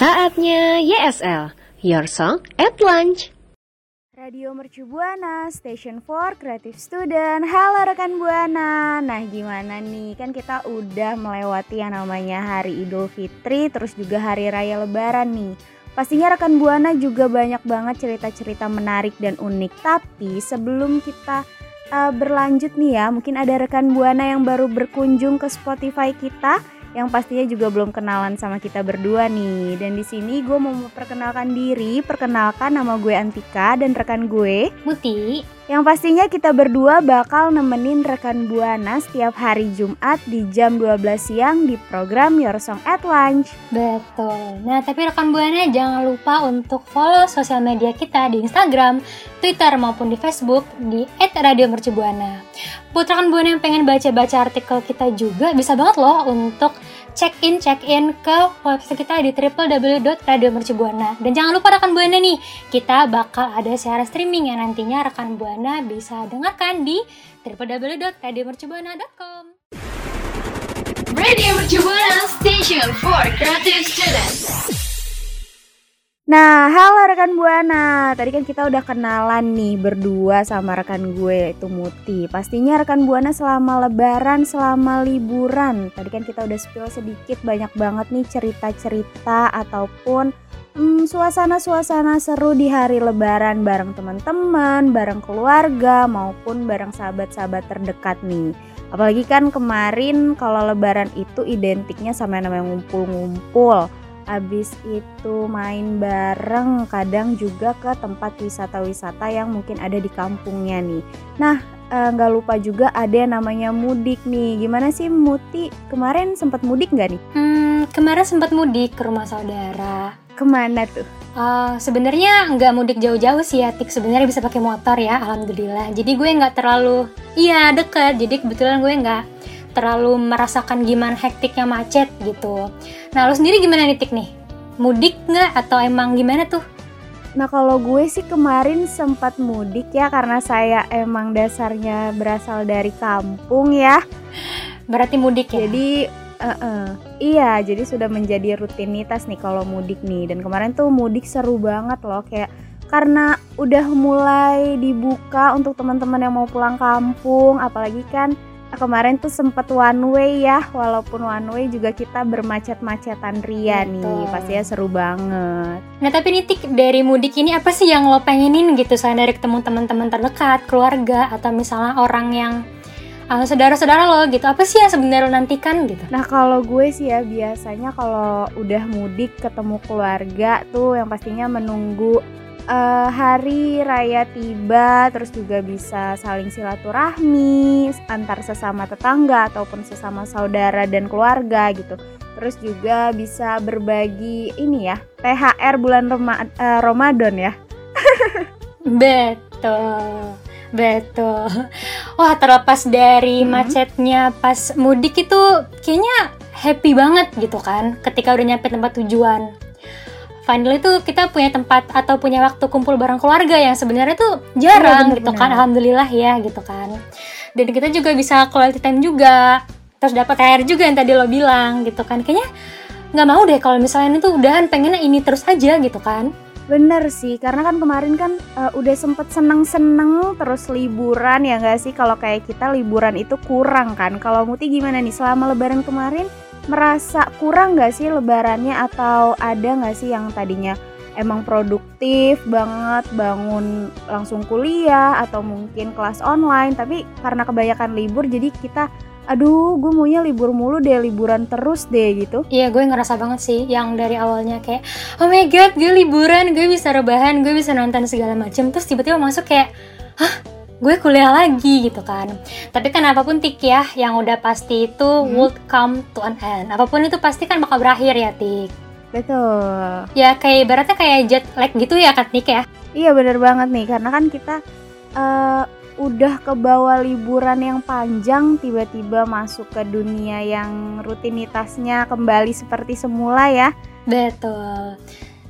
Saatnya YSL, Your Song at Lunch. Radio Mercu Buana, Station for Creative Student. Halo rekan Buana. Nah, gimana nih? Kan kita udah melewati yang namanya Hari Idul Fitri, terus juga Hari Raya Lebaran nih. Pastinya rekan Buana juga banyak banget cerita-cerita menarik dan unik. Tapi sebelum kita uh, berlanjut nih ya, mungkin ada rekan Buana yang baru berkunjung ke Spotify kita yang pastinya juga belum kenalan sama kita berdua nih. Dan di sini gue mau memperkenalkan diri, perkenalkan nama gue Antika dan rekan gue Muti, yang pastinya kita berdua bakal nemenin rekan Buana setiap hari Jumat di jam 12 siang di program Your Song at Lunch. betul. Nah, tapi rekan Buana jangan lupa untuk follow sosial media kita di Instagram, Twitter maupun di Facebook di @radiomercubuana. Buat rekan Buana yang pengen baca-baca artikel kita juga bisa banget loh untuk check in check in ke website kita di www.radiomercubuana. Dan jangan lupa rekan Buana nih, kita bakal ada siaran streaming yang nantinya rekan Buana bisa dengarkan di www.radiomercubuana.com. Radio Mercubuana Station for Creative Students. Nah, halo rekan Buana. Tadi kan kita udah kenalan nih berdua sama rekan gue itu Muti. Pastinya rekan Buana selama lebaran, selama liburan. Tadi kan kita udah spill sedikit banyak banget nih cerita-cerita ataupun hmm, suasana-suasana seru di hari lebaran bareng teman-teman, bareng keluarga maupun bareng sahabat-sahabat terdekat nih. Apalagi kan kemarin kalau lebaran itu identiknya sama yang namanya ngumpul-ngumpul. Habis itu main bareng, kadang juga ke tempat wisata-wisata yang mungkin ada di kampungnya nih. Nah, eh, nggak lupa juga ada yang namanya mudik nih. Gimana sih Muti? Kemarin sempat mudik nggak nih? Hmm, kemarin sempat mudik ke rumah saudara. Ke mana tuh? Eh, sebenarnya nggak mudik jauh-jauh sih ya, Tik. Sebenarnya bisa pakai motor ya, alhamdulillah. Jadi gue nggak terlalu, iya deket. Jadi kebetulan gue nggak terlalu merasakan gimana hektiknya macet gitu. Nah, lo sendiri gimana nih, Tik nih? Mudik nggak atau emang gimana tuh? Nah kalau gue sih kemarin sempat mudik ya karena saya emang dasarnya berasal dari kampung ya. Berarti mudik ya? Jadi eh, eh, iya jadi sudah menjadi rutinitas nih kalau mudik nih dan kemarin tuh mudik seru banget loh kayak karena udah mulai dibuka untuk teman-teman yang mau pulang kampung apalagi kan kemarin tuh sempet one way ya walaupun one way juga kita bermacet-macetan ria nih Betul. pastinya seru banget. Nah tapi nih Tik, dari mudik ini apa sih yang lo pengenin gitu selain dari ketemu teman-teman terdekat, keluarga, atau misalnya orang yang uh, saudara-saudara lo gitu, apa sih yang sebenarnya lo nantikan gitu? Nah kalau gue sih ya biasanya kalau udah mudik ketemu keluarga tuh yang pastinya menunggu eh, hari raya tiba terus juga bisa saling silaturahmi antar sesama tetangga ataupun sesama saudara dan keluarga gitu. Terus juga bisa berbagi ini ya THR bulan Roma- eh, Ramadan ya. Betul, betul. Wah terlepas dari Hmm. macetnya pas mudik itu kayaknya happy banget gitu kan ketika udah nyampe tempat tujuan. Finally tuh kita punya tempat atau punya waktu kumpul bareng keluarga yang sebenarnya tuh jarang Iya, bener, gitu kan alhamdulillah ya gitu kan dan kita juga bisa quality time juga terus dapat THR juga yang tadi lo bilang gitu kan kayaknya nggak mau deh kalau misalnya ini tuh udahan pengennya ini terus aja gitu kan Bener sih, karena kan kemarin kan eh, udah sempet seneng-seneng terus liburan ya nggak sih? Kalau kayak kita liburan itu kurang kan? Kalau Muti gimana nih? Selama lebaran kemarin merasa kurang nggak sih lebarannya? Atau ada nggak sih yang tadinya emang produktif banget bangun langsung kuliah atau mungkin kelas online tapi karena kebanyakan libur jadi kita aduh gue maunya libur mulu deh liburan terus deh gitu? Iya gue ngerasa banget sih yang dari awalnya kayak oh my god gue liburan gue bisa rebahan gue bisa nonton segala macam terus tiba-tiba masuk kayak hah gue kuliah lagi gitu kan. Tapi kan apa pun tik ya yang udah pasti itu would come to an end. Apa pun itu pasti kan bakal berakhir ya tik. Betul. Ya kayak ibaratnya kayak jet lag gitu ya kan tik ya? Iya bener banget nih. Karena kan kita eh, udah ke bawah liburan yang panjang tiba-tiba masuk ke dunia yang rutinitasnya kembali seperti semula ya. betul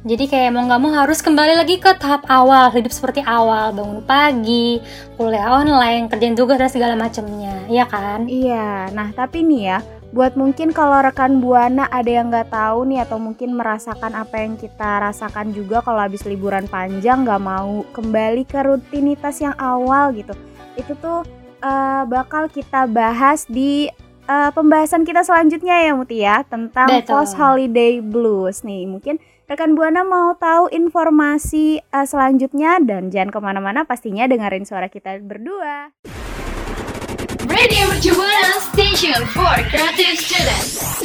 jadi kayak mau nggak mau harus kembali lagi ke tahap awal hidup seperti awal bangun pagi kuliah online kerjain tugas dan segala macamnya ya kan Iya, nah tapi nih ya buat mungkin kalau rekan buana ada yang nggak tahu nih atau mungkin merasakan apa yang kita rasakan juga kalau habis liburan panjang nggak mau kembali ke rutinitas yang awal gitu. Itu tuh eh, bakal kita bahas di eh, pembahasan kita selanjutnya ya Muti ya tentang Betul. post holiday blues nih mungkin rekan buana mau tahu informasi eh, selanjutnya dan jangan ke mana-mana pastinya dengerin suara kita berdua. Radio Buana Station for Creative Students.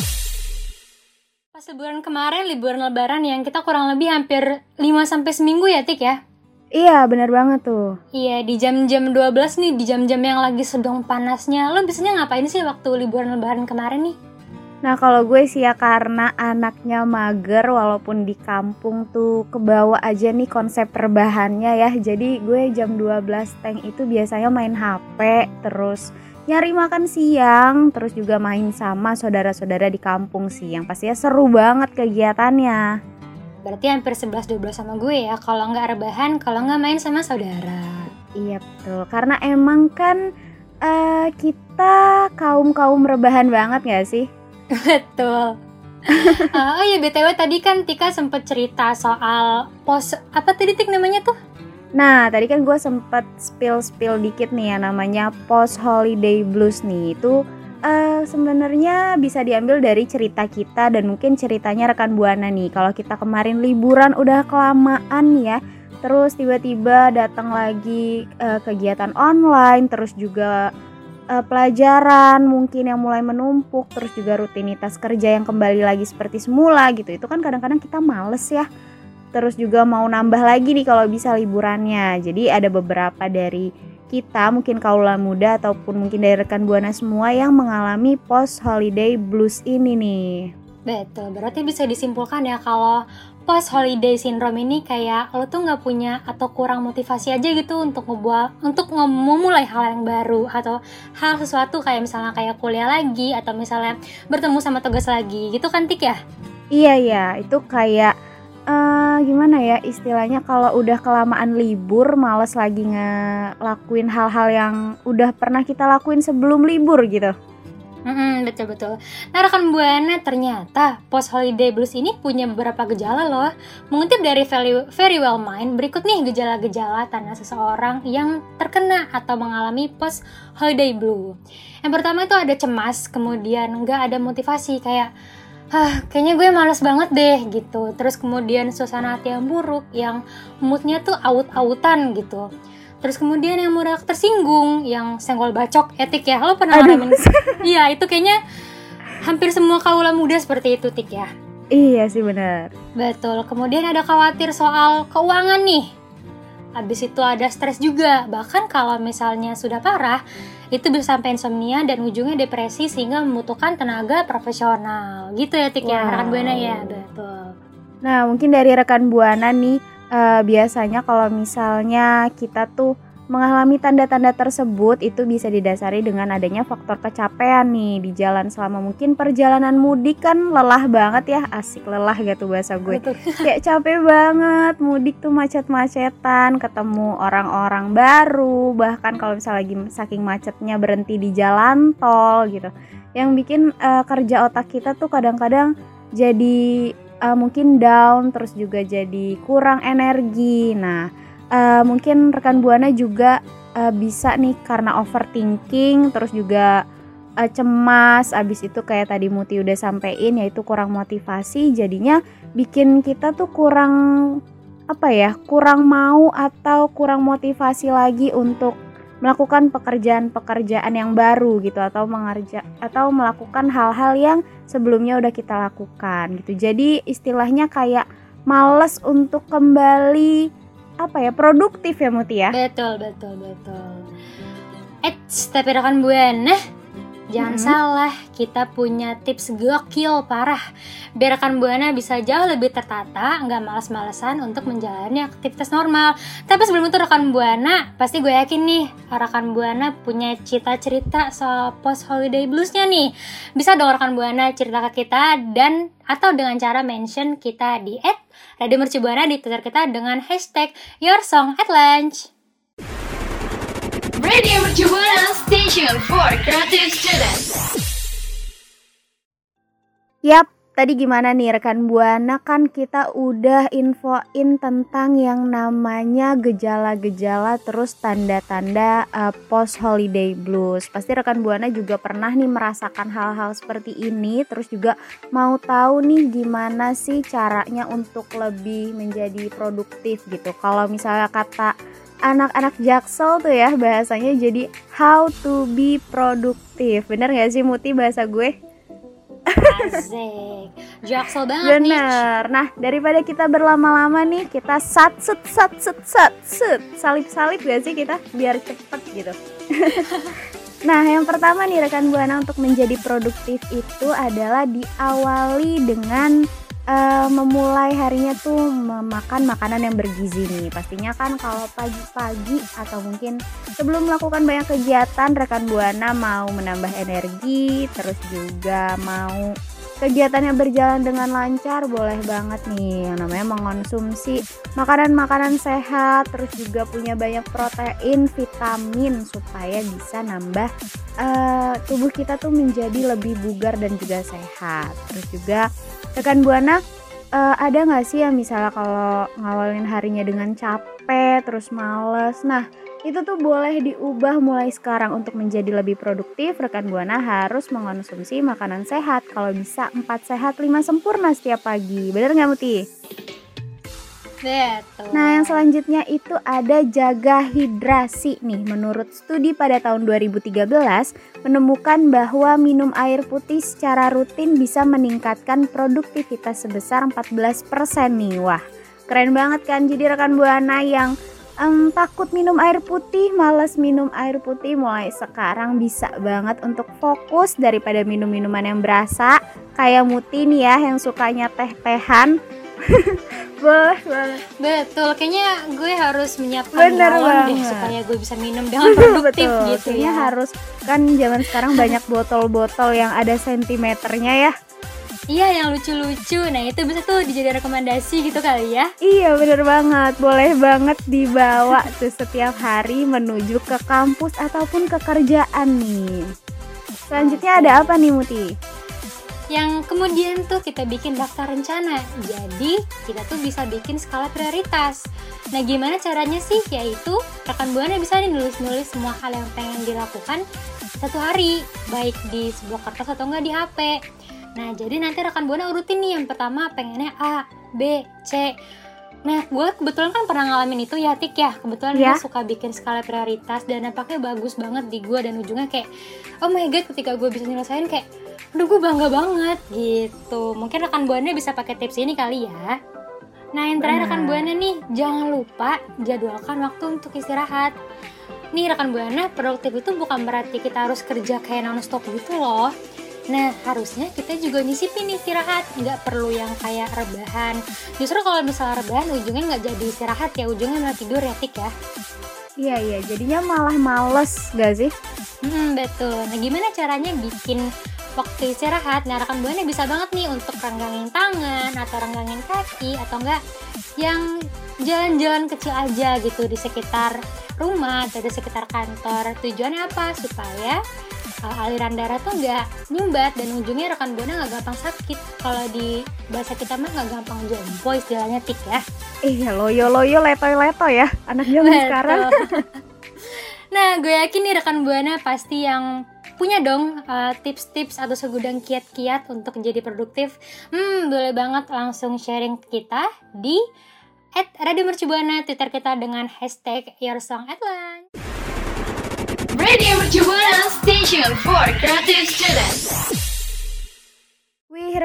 Pas liburan kemarin, liburan lebaran yang kita kurang lebih hampir 5 sampai seminggu ya, Tik ya? Iya bener banget tuh. Iya, di jam-jam 12 nih, di jam-jam yang lagi sedang panasnya. Lo biasanya ngapain sih waktu liburan lebaran kemarin nih? Nah kalau gue sih ya karena anaknya mager walaupun di kampung tuh kebawa aja nih konsep rebahannya ya Jadi gue jam 12 teng itu biasanya main HP terus nyari makan siang Terus juga main sama saudara-saudara di kampung sih Yang pastinya seru banget kegiatannya Berarti hampir 11-12 sama gue ya, kalau nggak rebahan, kalau nggak main sama saudara. Iya betul karena emang kan eh, kita kaum-kaum rebahan banget gak sih? Betul. Eh, oh iya, BTW tadi kan Tika sempet cerita soal pos, apa tadi Tik namanya tuh? Nah, tadi kan gue sempet spill-spill dikit nih ya namanya post holiday blues nih. Itu eh, sebenarnya bisa diambil dari cerita kita dan mungkin ceritanya rekan Buana nih. Kalau kita kemarin liburan udah kelamaan ya. Terus tiba-tiba datang lagi eh, kegiatan online, terus juga eh, pelajaran mungkin yang mulai menumpuk, terus juga rutinitas kerja yang kembali lagi seperti semula gitu. Itu kan kadang-kadang kita males ya terus juga mau nambah lagi nih kalau bisa liburannya. Jadi ada beberapa dari kita mungkin kaula muda ataupun mungkin dari rekan buana semua yang mengalami post holiday blues ini nih. Betul, berarti bisa disimpulkan ya kalau post holiday syndrome ini kayak lo tuh nggak punya atau kurang motivasi aja gitu untuk ngebuat untuk memulai hal yang baru atau hal sesuatu kayak misalnya kayak kuliah lagi atau misalnya bertemu sama tugas lagi gitu kan Tik ya? Iya ya, itu kayak eh gimana ya istilahnya kalau udah kelamaan libur males lagi ngelakuin hal-hal yang udah pernah kita lakuin sebelum libur gitu. Mm-mm, betul betul. Nah rekan buana ternyata post holiday blues ini punya beberapa gejala loh. Mengutip dari Very, Well Mind, berikut nih gejala-gejala tanda seseorang yang terkena atau mengalami post holiday blue. Yang pertama itu ada cemas, kemudian nggak ada motivasi kayak Hah, kayaknya gue males banget deh gitu. Terus kemudian suasana hati yang buruk, yang moodnya tuh aut-autan gitu. Terus kemudian yang mudah tersinggung, yang senggol bacok, etik ya. Lo pernah ngalamin? Iya, itu kayaknya hampir semua kaula muda seperti itu, Tik ya. Iya sih bener. Betul. Kemudian ada khawatir soal keuangan nih. Habis itu ada stres juga. Bahkan kalau misalnya sudah parah, itu bisa sampai insomnia dan ujungnya depresi sehingga membutuhkan tenaga profesional. Gitu ya, Tik ya. Wow. Rekan Buana ya, betul. Nah, mungkin dari rekan Buana nih eh, biasanya kalau misalnya kita tuh mengalami tanda-tanda tersebut itu bisa didasari dengan adanya faktor kecapean nih di jalan. Selama mungkin perjalanan mudik kan lelah banget ya asik lelah gitu bahasa gue. Betul. kayak capek banget mudik tuh macet-macetan ketemu orang-orang baru bahkan kalau misalnya lagi saking macetnya berhenti di jalan tol gitu. Yang bikin eh, kerja otak kita tuh kadang-kadang jadi eh, mungkin down terus juga jadi kurang energi. Nah eh, mungkin rekan buana juga eh, bisa nih karena overthinking terus juga eh, cemas abis itu kayak tadi Muti udah sampein yaitu kurang motivasi jadinya bikin kita tuh kurang apa ya kurang mau atau kurang motivasi lagi untuk melakukan pekerjaan-pekerjaan yang baru gitu atau mengerja atau melakukan hal-hal yang sebelumnya udah kita lakukan gitu jadi istilahnya kayak males untuk kembali apa ya produktif ya Muti ya Betul, betul, betul. Eits, tapi rekan buana, jangan Mhm. salah, kita punya tips gokil parah. Biar rekan buana bisa jauh lebih tertata, nggak malas-malesan untuk menjalani aktivitas normal. Tapi sebelum itu rekan buana, pasti gue yakin nih, rekan buana punya cita-cerita soal post holiday bluesnya nih. Bisa dong rekan buana cerita ke kita dan atau dengan cara mention kita di Radio Mercu Buana di Twitter kita dengan hashtag Your Song at Lunch. Radio Buana Station for Creative Students. Yap, tadi gimana nih rekan Buana kan kita udah infoin tentang yang namanya gejala-gejala terus tanda-tanda post holiday blues. Pasti rekan Buana juga pernah nih merasakan hal-hal seperti ini terus juga mau tahu nih gimana sih caranya untuk lebih menjadi produktif gitu. Kalau misalnya kata anak-anak jaksel tuh ya bahasanya jadi how to be produktif. Bener gak sih Muti bahasa gue? Asik. Jaksel banget nih. Bener. Nah, daripada kita berlama-lama nih, kita sat set sat set sat set salip salip gak sih kita biar cepet gitu. nah, yang pertama nih rekan buana untuk menjadi produktif itu adalah diawali dengan eh, memulai harinya tuh memakan makanan yang bergizi nih. Pastinya kan kalau pagi-pagi atau mungkin sebelum melakukan banyak kegiatan rekan buana mau menambah energi, terus juga mau kegiatannya berjalan dengan lancar boleh banget nih yang namanya mengonsumsi makanan-makanan sehat terus juga punya banyak protein vitamin supaya bisa nambah eh, tubuh kita tuh menjadi lebih bugar dan juga sehat terus juga rekan buana eh, ada nggak sih yang misalnya kalau ngawalin harinya dengan capek terus males? Nah itu tuh boleh diubah mulai sekarang untuk menjadi lebih produktif. Rekan buana harus mengonsumsi makanan sehat. Kalau bisa 4 sehat 5 sempurna setiap pagi. Bener nggak Muti? Betul. Nah yang selanjutnya itu ada jaga hidrasi nih. Menurut studi pada tahun 2013 menemukan bahwa minum air putih secara rutin bisa meningkatkan produktivitas sebesar 14% nih. Wah keren banget kan? Jadi rekan buana yang em, takut minum air putih, males minum air putih. Mulai sekarang bisa banget untuk fokus daripada minum minuman yang berasa. Kayak Muti nih ya yang sukanya teh-tehan. boleh, boleh. Betul, kayaknya gue harus menyiapkan Bener galon deh supaya gue bisa minum dengan produktif Betul, gitu kayaknya ya. harus kan zaman sekarang banyak botol-botol yang ada sentimeternya ya. Iya, yang lucu-lucu. Nah, itu bisa tuh dijadi rekomendasi gitu kali ya. Iya bener banget, boleh banget dibawa tuh setiap hari menuju ke kampus ataupun ke kerjaan nih. Selanjutnya ada apa nih Muti? Yang kemudian tuh kita bikin daftar rencana. Jadi, kita tuh bisa bikin skala prioritas. Nah, gimana caranya sih? Yaitu, rekan Buana bisa nulis-nulis semua hal yang pengen dilakukan satu hari, baik di sebuah kertas atau enggak di HP. Nah, jadi nanti rekan Buana urutin nih yang pertama pengennya A, B, C. Nah, gue kebetulan kan pernah ngalamin itu ya, Tik ya. Kebetulan Ya. gue suka bikin skala prioritas dan nampaknya bagus banget di gue dan ujungnya kayak, oh my god, ketika gue bisa nyelesain kayak, aduh gue bangga banget gitu. Mungkin rekan Buana bisa pakai tips ini kali ya. Nah, yang terakhir rekan. Buana nih, jangan lupa jadwalkan waktu untuk istirahat. Nih rekan Buana, produktif itu bukan berarti kita harus kerja kayak non-stop gitu loh. Nah, harusnya kita juga nyisipin istirahat, nggak perlu yang kayak rebahan. Justru kalau misalnya rebahan, ujungnya nggak jadi istirahat ya, ujungnya malah tidur ya, Tik ya. Iya iya, jadinya malah males gak sih? Hmm, betul. Nah, gimana caranya bikin waktu istirahat? Nah, rekan Buana bisa banget nih untuk renggangin tangan atau renggangin kaki atau enggak yang jalan-jalan kecil aja gitu di sekitar rumah atau di sekitar kantor. Tujuannya apa? Supaya uh, aliran darah tuh nggak nyumbat dan ujungnya rekan buana nggak gampang sakit. Kalau di bahasa kita mah nggak gampang jompo istilahnya tik ya. Iya loyo loyo letoy leto ya anak zaman sekarang. Nah, gue yakin nih rekan buana pasti yang punya dong uh, tips-tips atau segudang kiat-kiat untuk menjadi produktif. Hmm, boleh banget langsung sharing kita di at Radio Mercubuana Twitter kita dengan hashtag Your Song at Lunch. Radio Mercubuana Station for Creative Students.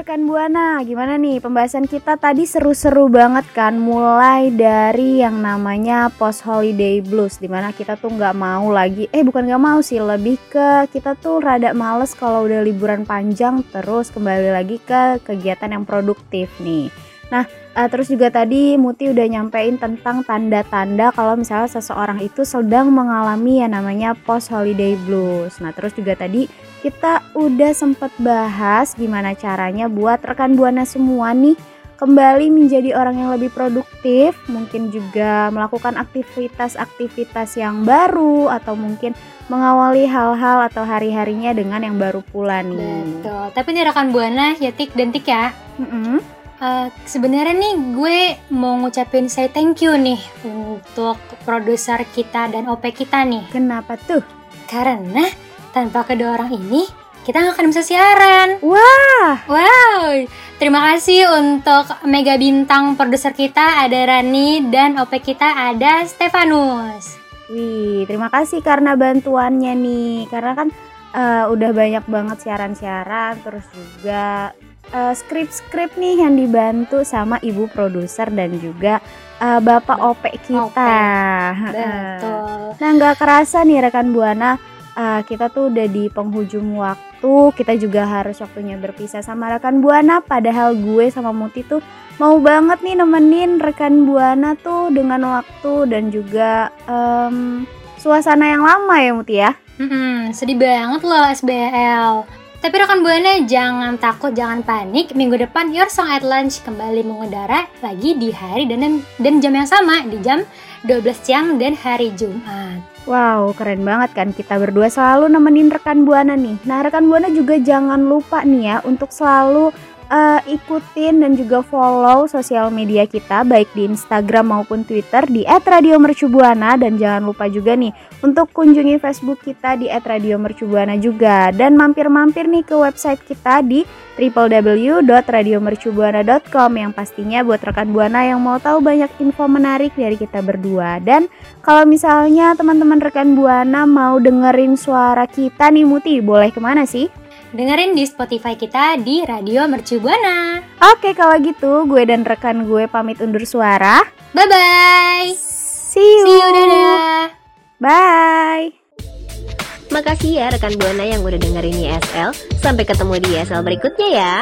Rekan Buana, gimana nih pembahasan kita? Tadi seru-seru banget kan Mulai dari yang namanya post holiday blues Di mana kita tuh nggak mau lagi, eh bukan nggak mau sih Lebih ke kita tuh rada males kalau udah liburan panjang Terus kembali lagi ke kegiatan yang produktif nih. Nah eh, terus juga tadi Muti udah nyampein tentang tanda-tanda kalau misalnya seseorang itu sedang mengalami yang namanya post holiday blues. Nah terus juga tadi kita udah sempet bahas gimana caranya buat rekan buana semua nih kembali menjadi orang yang lebih produktif, mungkin juga melakukan aktivitas-aktivitas yang baru atau mungkin mengawali hal-hal atau hari-harinya dengan yang baru pula nih. Betul. Tapi nih rekan buana ya tik dan tik ya. Mm-mm. Eh, sebenarnya nih gue mau ngucapin say thank you nih untuk produser kita dan OP kita nih. Kenapa tuh? Karena tanpa kedua orang ini kita nggak akan bisa siaran. Wah, Wow, terima kasih untuk mega bintang produser kita ada Rani dan OP kita ada Stefanus. wih terima kasih karena bantuannya nih. Karena kan eh, udah banyak banget siaran-siaran, terus juga eh, skrip-skrip nih yang dibantu sama ibu produser dan juga eh, bapak OP kita. Heeh. Betul. Nah nggak kerasa nih rekan buana uh, kita tuh udah di penghujung waktu kita juga harus waktunya berpisah sama rekan buana padahal gue sama Muti tuh mau banget nih nemenin rekan buana tuh dengan waktu dan juga em, suasana yang lama ya Muti ya. Mm-mm, sedih banget loh SBL. Tapi rekan buana jangan takut, jangan panik. Minggu depan Your Song at Lunch kembali mengudara lagi di hari dan dan jam yang sama di jam 12 siang dan hari Jumat. Wow, keren banget kan kita berdua selalu nemenin rekan Buana nih. Nah, rekan Buana juga jangan lupa nih ya untuk selalu eh, ikutin dan juga follow sosial media kita baik di Instagram maupun Twitter di @radiomercubuana. Dan jangan lupa juga nih untuk kunjungi Facebook kita di @radiomercubuana juga. Dan mampir-mampir nih ke website kita di www.radiomercubuana.com yang pastinya buat rekan Buana yang mau tahu banyak info menarik dari kita berdua. Dan kalau misalnya teman-teman rekan Buana mau dengerin suara kita nih Muti, boleh ke mana sih? Dengerin di Spotify kita di Radio Mercu Buana. Oke kalau gitu gue dan rekan gue pamit undur suara. Bye bye. See you. See you dadah. Bye. Makasih ya rekan Buana yang udah dengerin ISL. Sampai ketemu di ISL berikutnya ya.